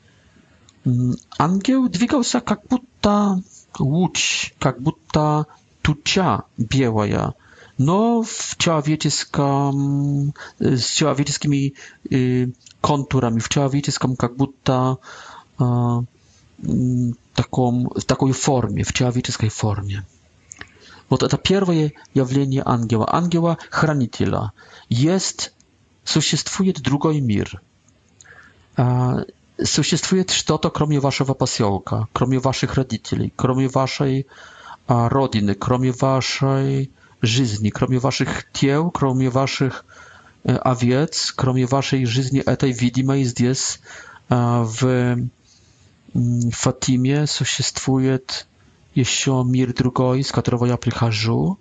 S2: Ангел двигался как будто луч, как будто tuća białая, но w человеческом, с человеческими э, контурами, в человеческом как будто э, таком, такой форме, в человеческой форме. Вот это первое явление ангела, ангела-хранителя. Есть, существует другой мир. Э, существует что-то, кроме вашего поселка, кроме ваших родителей, кроме вашей э, Родины, кроме вашей жизни, кроме ваших тел, кроме ваших овец, кроме вашей жизни этой видимой здесь, в Фатиме, существует еще мир другой, из которого я прихожу.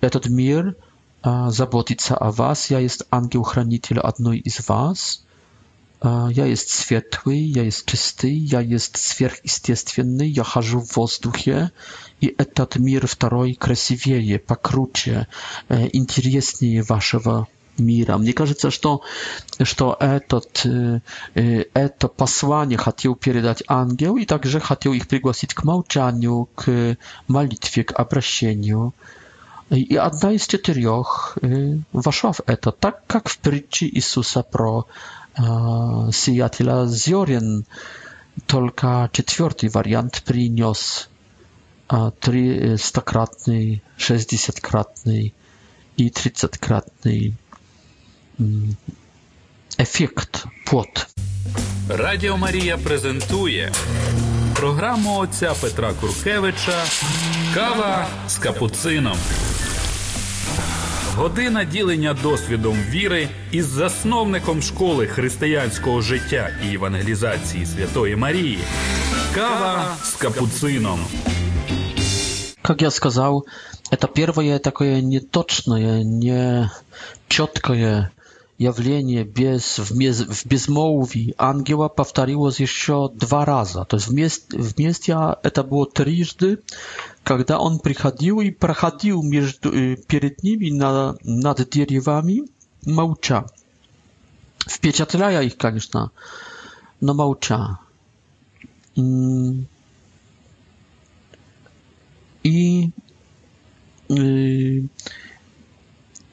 S2: Этот мир заботится о вас. Я есть ангел-хранитель одной из вас. Я есть светлый, я есть чистый, я есть сверхъестественный, я хожу в воздухе, и этот мир второй красивее, покруче, интереснее вашего мира. Мне кажется, что, что этот, это послание хотел передать ангел и также хотел их пригласить к молчанию, к молитве, к обращению. И одна из четырех вошла в это, так как в притче Иисуса про przyjaciela z Jorien. Только четвертый вариант принес три стократный, шестьдесяткратный и тридцаткратный ефект пот.
S1: Радіо Марія презентує програму отця Петра Куркевича Кава з капуцином. Година ділення досвідом віри із засновником школи християнського життя і евангелізації Святої Марії. Кава с капуцином.
S2: Как я сказал, это первое такое неточное, не четкое явление без, в, без, в безмолвии ангела повторилось еще два раза. То есть вместе, вместе это было трижды, Когда он приходил и проходил между, перед ними на, над деревами, молча, впечатляя их, конечно, но молча. И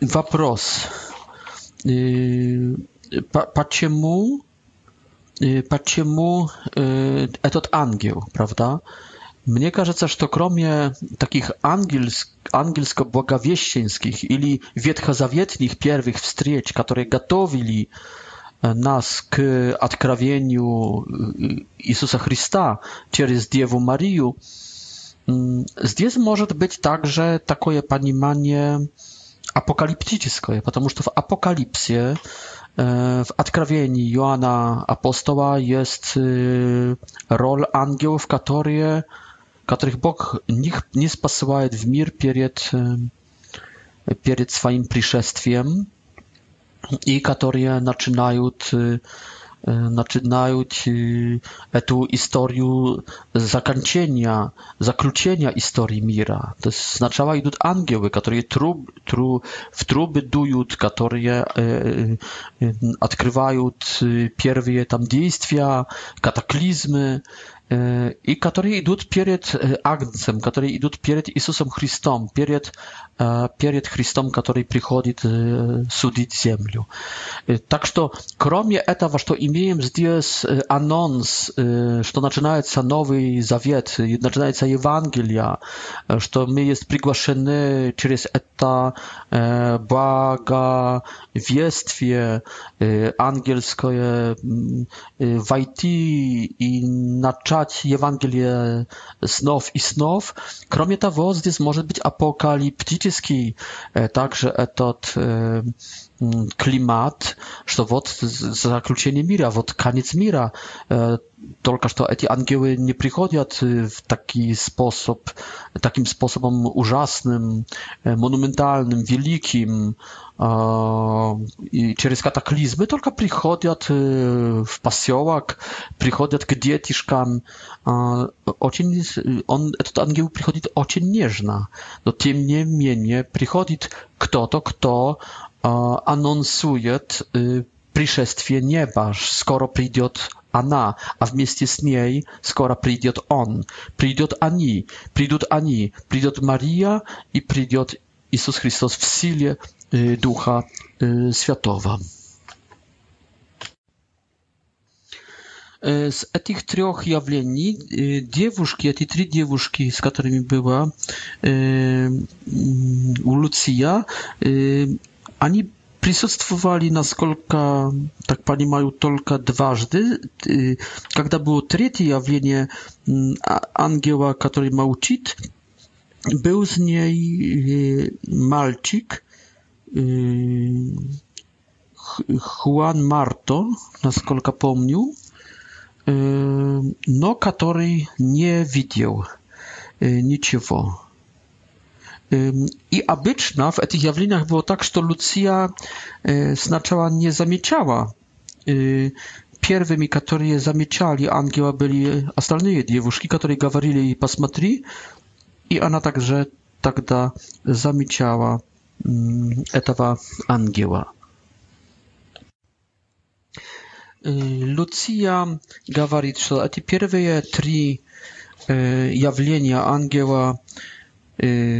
S2: вопрос, почему, почему этот ангел, правда, Мне кажется, что кроме таких ангельских ангельско-благовещенских или ветхозаветных первых встреч, которые готовили нас к откровению Иисуса Христа через Деву Марию, здесь может быть также такое понимание апокалиптическое, потому что в Апокалипсе, в Откровении Иоанна Апостола есть роль ангелов, которые których Bóg nikt nie spasuje w mir przed przed swoim przyszestwiem i które zaczynają zaczynają e, e, e, tę historię zakończenia, zakluczenia historii mira. To znaczyła idą anioły, które w truby dują, które odkrywają pierwsze tam działania, kataklizmy. Yy, i które idą przed yy, Agnesem, które idą przed Jezusem Chrystusem, przed перед Христом, который приходит судить землю. Так что, кроме этого, что имеем здесь анонс, что начинается Новый Завет, начинается Евангелие, что мы есть приглашены через это благовествие ангельское войти и начать Евангелие снов и снов. Кроме того, здесь может быть апокалиптический E, także etat e, Mm, klimat, że wot zakluczenie mira, wot koniec mira, e, tylko że to te anioły nie przychodzą w taki sposób, takim sposobem ужасnym, e, monumentalnym, wielkim e, i przez kataklizmy, tylko przychodzą w pasiołak, przychodzą k dzieciszkam. on ten anioł przychodzi bardzo nieżna, no tym nie mniej przychodzi kto to kto anonsuje y, przyszestwie nieba, skoro przyjdzie ona, a w mieście z niej skoro przyjdzie on. Przyjdzie ani, przyjdą ani, przyjdzie Maria i przyjdzie Jezus Chrystus w sile y, Ducha y, Świętego. Z tych trzech jawleni, dziewuszki, te trzy dziewuszki, z którymi była mm, e, Lucia, Они присутствовали, насколько так понимаю, только дважды, когда было третье явление ангела, который молчит, был с ней мальчик Хуан Марто, насколько помню, но который не видел ничего. I abyczna w tych jawlinach było tak, że Lucja y, znaczała nie zamieciała. Y, Pierwymi, którzy zamieciali angiela, byli y, ostatnie dziewuszki, które gawarili i pasmatri. I ona także тогда замечала этого ангела. Луция говорит, что эти первые три явления ангела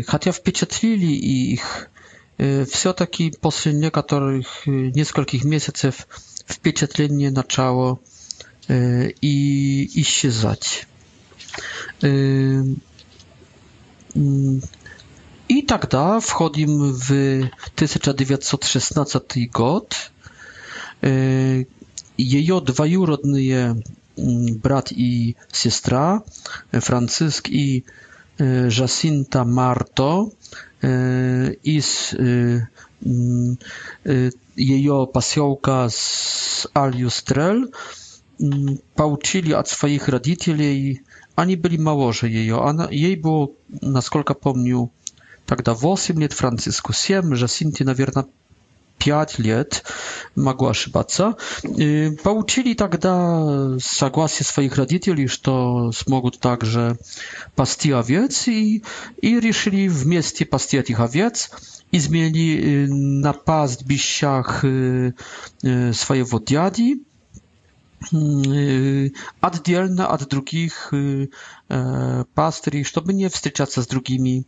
S2: хотя впечатлили их все-таки после некоторых нескольких месяцев впечатление начало и исчезать. I тогда wchodzimy w 1916 год. Ее двоюродные брат и сестра, Франциск и Y, Jacinta Marto y, i z y, jej pasiołka z Aljustrel pouczyli od swoich rodziców, oni byli małoże jej, jej było, na skolka pomniu, tak da 8 lat, Francisku 7, Jacinti na 5 лет могу ошибаться, получили тогда согласие своих родителей, что смогут также пасти овец, и, и решили вместе пасти этих овец, изменили на пастбищах своего дяди, отдельно от других pastry, чтобы не встречаться с другими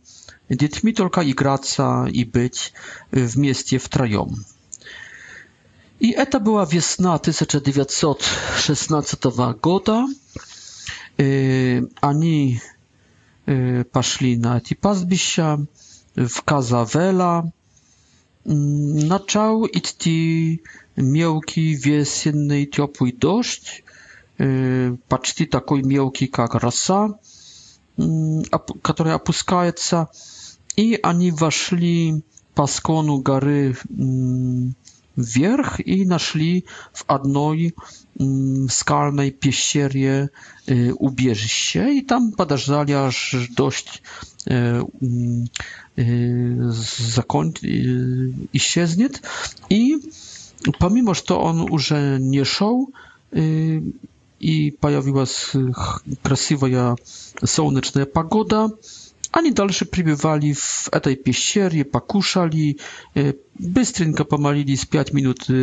S2: детьми, только играться и быть вместе втроем. И это была весна 1916 года. Они пошли на эти пастбища в Казавела. Начал идти мелкий весенний теплый дождь, почти такой мелкий, как роса, который опускается, и они вошли по склону горы вверх и нашли в одной скальной пещере убежище, и там подождали, аж дождь закон... исчезнет, и помимо, что он уже не шел, i pojawiła się krasywa słoneczna pogoda. Ani dalsze przybywali w tej pieścierie, pakuszali, e, pomalili z 5 minut e,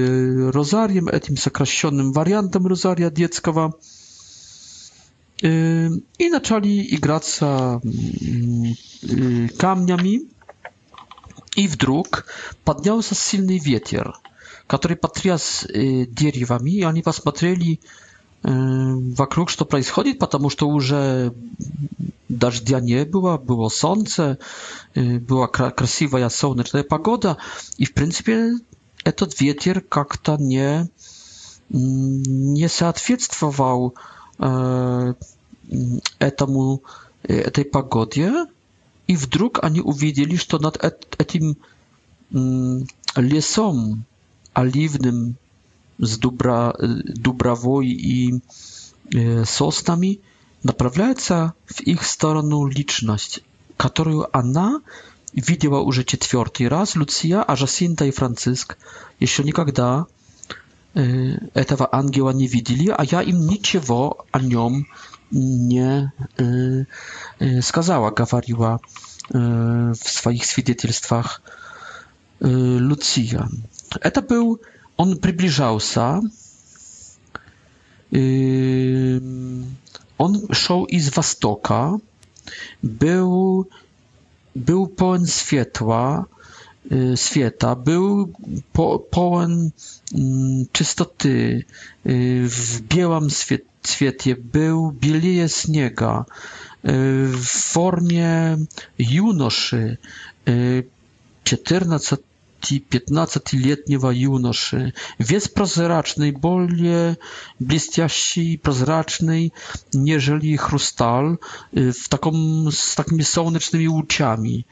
S2: rozariem, etim sakrasionym wariantem rozaria dzieckowa. E, I zaczęli igrać mm, e, kamniami. I wdruk padniał się silny wietier, który patrias e, drzewami, i oni patrzyli, вокруг, что происходит, потому что уже дождя не было, было солнце, была красивая солнечная погода, и в принципе этот ветер как-то не, не соответствовал этому, этой погоде, и вдруг они увидели, что над этим лесом оливным с Дубра, Дубровой и э, Состами, направляется в их сторону личность, которую она видела уже четвертый раз Люция, а Жасинта и Франциск еще никогда э, этого ангела не видели, а я им ничего о нем не э, э, сказала, говорила э, в своих свидетельствах э, Люция. Это был он приближался, on yy, szł z wostoka, był, był pełen światła, yy, świata, był po, pełen mm, czystoty, yy, w białym świecie był bielie śniega, w formie junoszy, 14 15-letniego junoszy. Jest prozraczny, bardziej blistiaści, prozraczny, nieżeli chrustal, y, w takom, z takimi słonecznymi łuciami.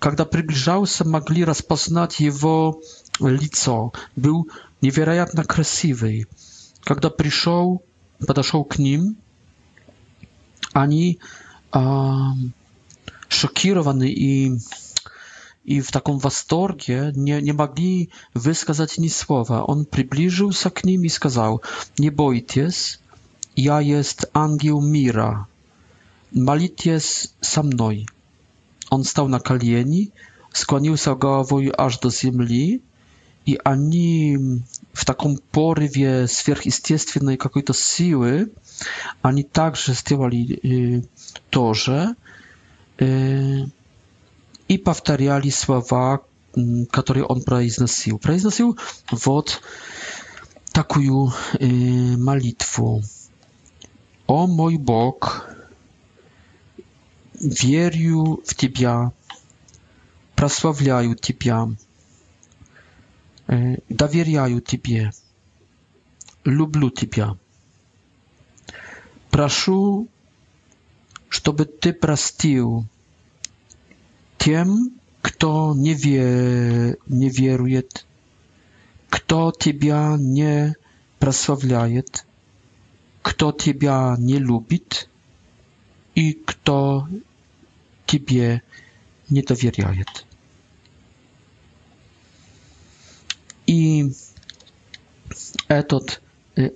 S2: Kiedy przybliżał się, mogli rozpoznać jego lico. Był niewiarygodnie kresywy. Kiedy przyszedł, podeszł k nim, ani a, szokirowany i i w taką wastorgię nie, nie mogli wyskazać ni słowa. On przybliżył się k nim i skazał, nie bojtes, ja jest angiel mira, malities sa mnoj. On stał na kalieni, skłonił się głową aż do ziemi i ani w taką porywie swierchistiestwiennej jakiejś to siły, ani także stywali y, to, że y, и повторяли слова, которые он произносил. Произносил вот такую э, молитву. О мой Бог, верю в Тебя, прославляю Тебя, э, доверяю Тебе, люблю Тебя. Прошу, чтобы Ты простил тем, кто не, ве, не верует, кто тебя не прославляет, кто тебя не любит и кто тебе не доверяет. И этот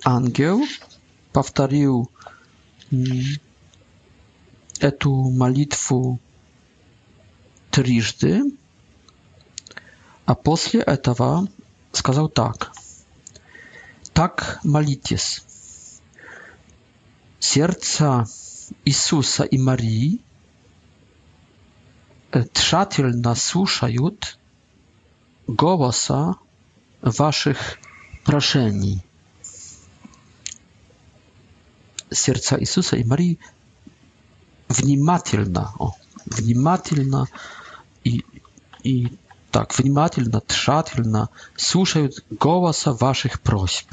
S2: ангел повторил эту молитву трижды, а после этого сказал так. Так молитесь. Сердца Иисуса и Марии тщательно слушают голоса ваших прошений. Сердца Иисуса и Марии внимательно, о, внимательно и, и так, внимательно, тщательно слушают голоса ваших просьб.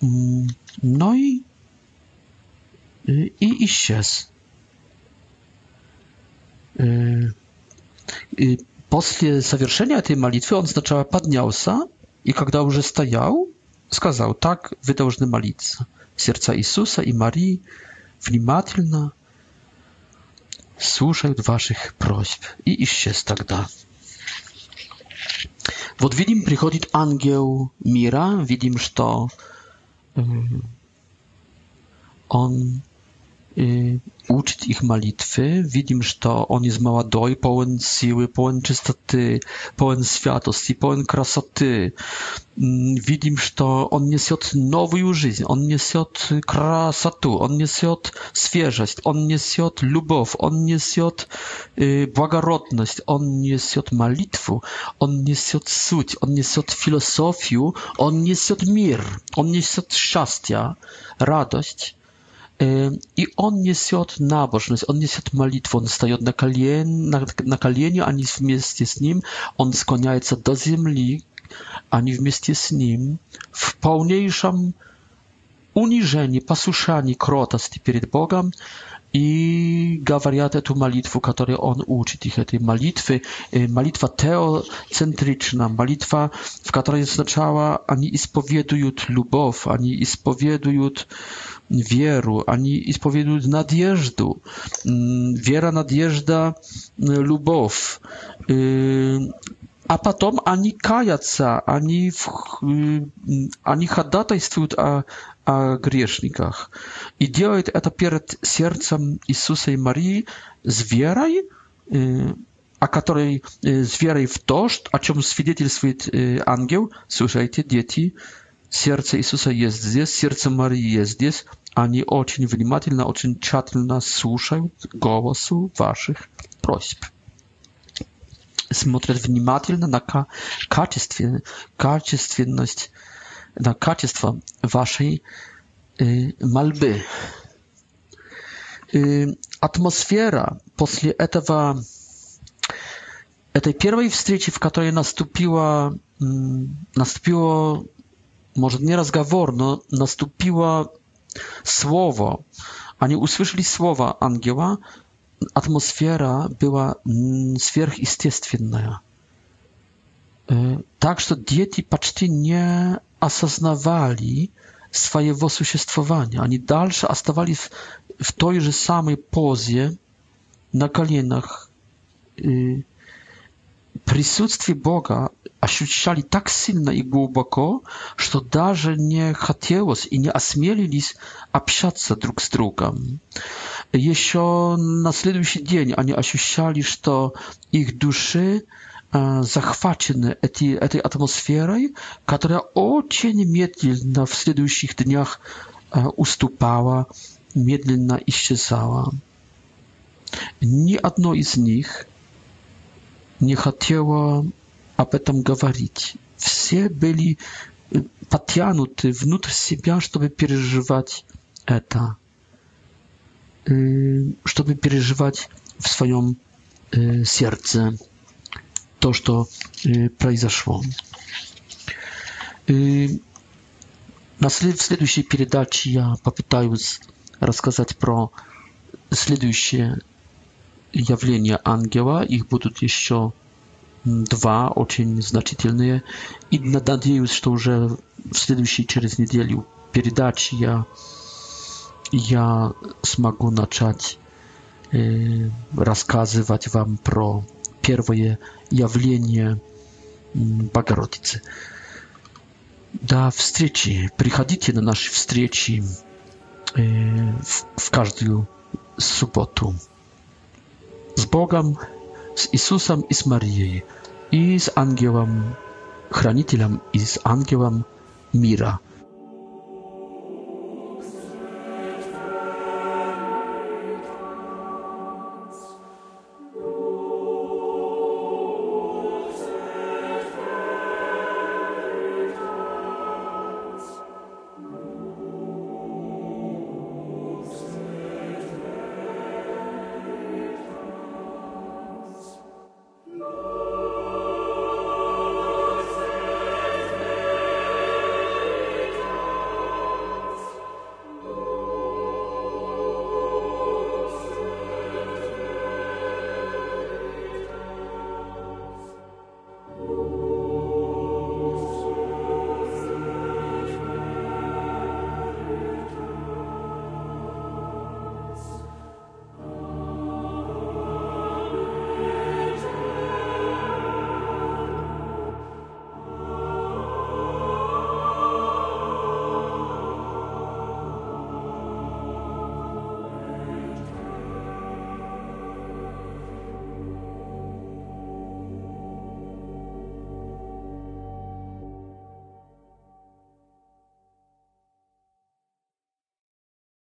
S2: No i, i исчез. И после совершения этой молитвы он сначала поднялся, и когда уже стоял, сказал, так вы должны молиться. Сердца Иисуса и Марии внимательно, Służę ваших просьб и исчез тогда. Вот видим, приходит ангел мира, видим, что он uczyć ich modlitwy. Widzimy, że on jest młody, pełen siły, pełen czystoty, pełen światłości, pełen krasoty. Widzimy, że on niesie nową życie, on niesie krasotu, on niesie świeżość, on niesie lubow, on niesie błagorodność, on niesie modlitwę, on niesie suć, on niesie filozofię, on niesie mir, on niesie szczęście, radość i on niesie nabożność, on niesie modlitwę, on staje na, kalien, na, na kalieniu, ani w mieście z nim, on skłaniaje się do ziemi, ani w mieście z nim, w pełniejszym uniżeniu, posłuszaniu, krotosti przed Bogiem. I gawaria tę modlitwę, którą on uczy tych tej modlitwy, y, modlitwa teocentryczna, modlitwa, w której oznaczała, ani ispowiedują lubow, ani ispowiedują wieru, ani исповедуют надежду. Вера, надежда, любовь. А потом они каятся, они, они ходатайствуют о, о грешниках. И делают это перед сердцем Иисуса и Марии с верой, о которой, с верой в то, о чем свидетельствует ангел. Слушайте, дети, Сердце Иисуса есть здесь, сердце Марии есть здесь. Они очень внимательно, очень тщательно слушают голосу ваших просьб. Смотрят внимательно на качестве, качественность, на качество вашей э, мольбы. Э, атмосфера после этого, этой первой встречи, в которой наступила, наступило może nie rozgawor, no nastąpiło słowo. Oni usłyszeli słowa angioła, atmosfera była mm, сверхъестественная. E, tak, że dzieci почти nie asoznawali swojego существования. Oni dalsze оставали w, w tej samej pozie na kolanach. Y, присутствие Бога ощущали так сильно и глубоко, что даже не хотелось и не осмелились общаться друг с другом. Еще на следующий день они ощущали, что их души захвачены эти, этой атмосферой, которая очень медленно в следующих днях уступала, медленно исчезала. Ни одно из них – не хотела об этом говорить. Все были потянуты внутрь себя, чтобы переживать это, чтобы переживать в своем сердце то, что произошло. На след, в следующей передаче я попытаюсь рассказать про следующие явление ангела, их будут еще два очень значительные. И надеюсь, что уже в следующей через неделю передач я, я смогу начать э, рассказывать вам про первое явление Богородицы. До встречи. Приходите на наши встречи э, в, в каждую субботу. С Bogiem, z Jezusem i z Marią, i z aniołem, chranicielem i z aniołem mira.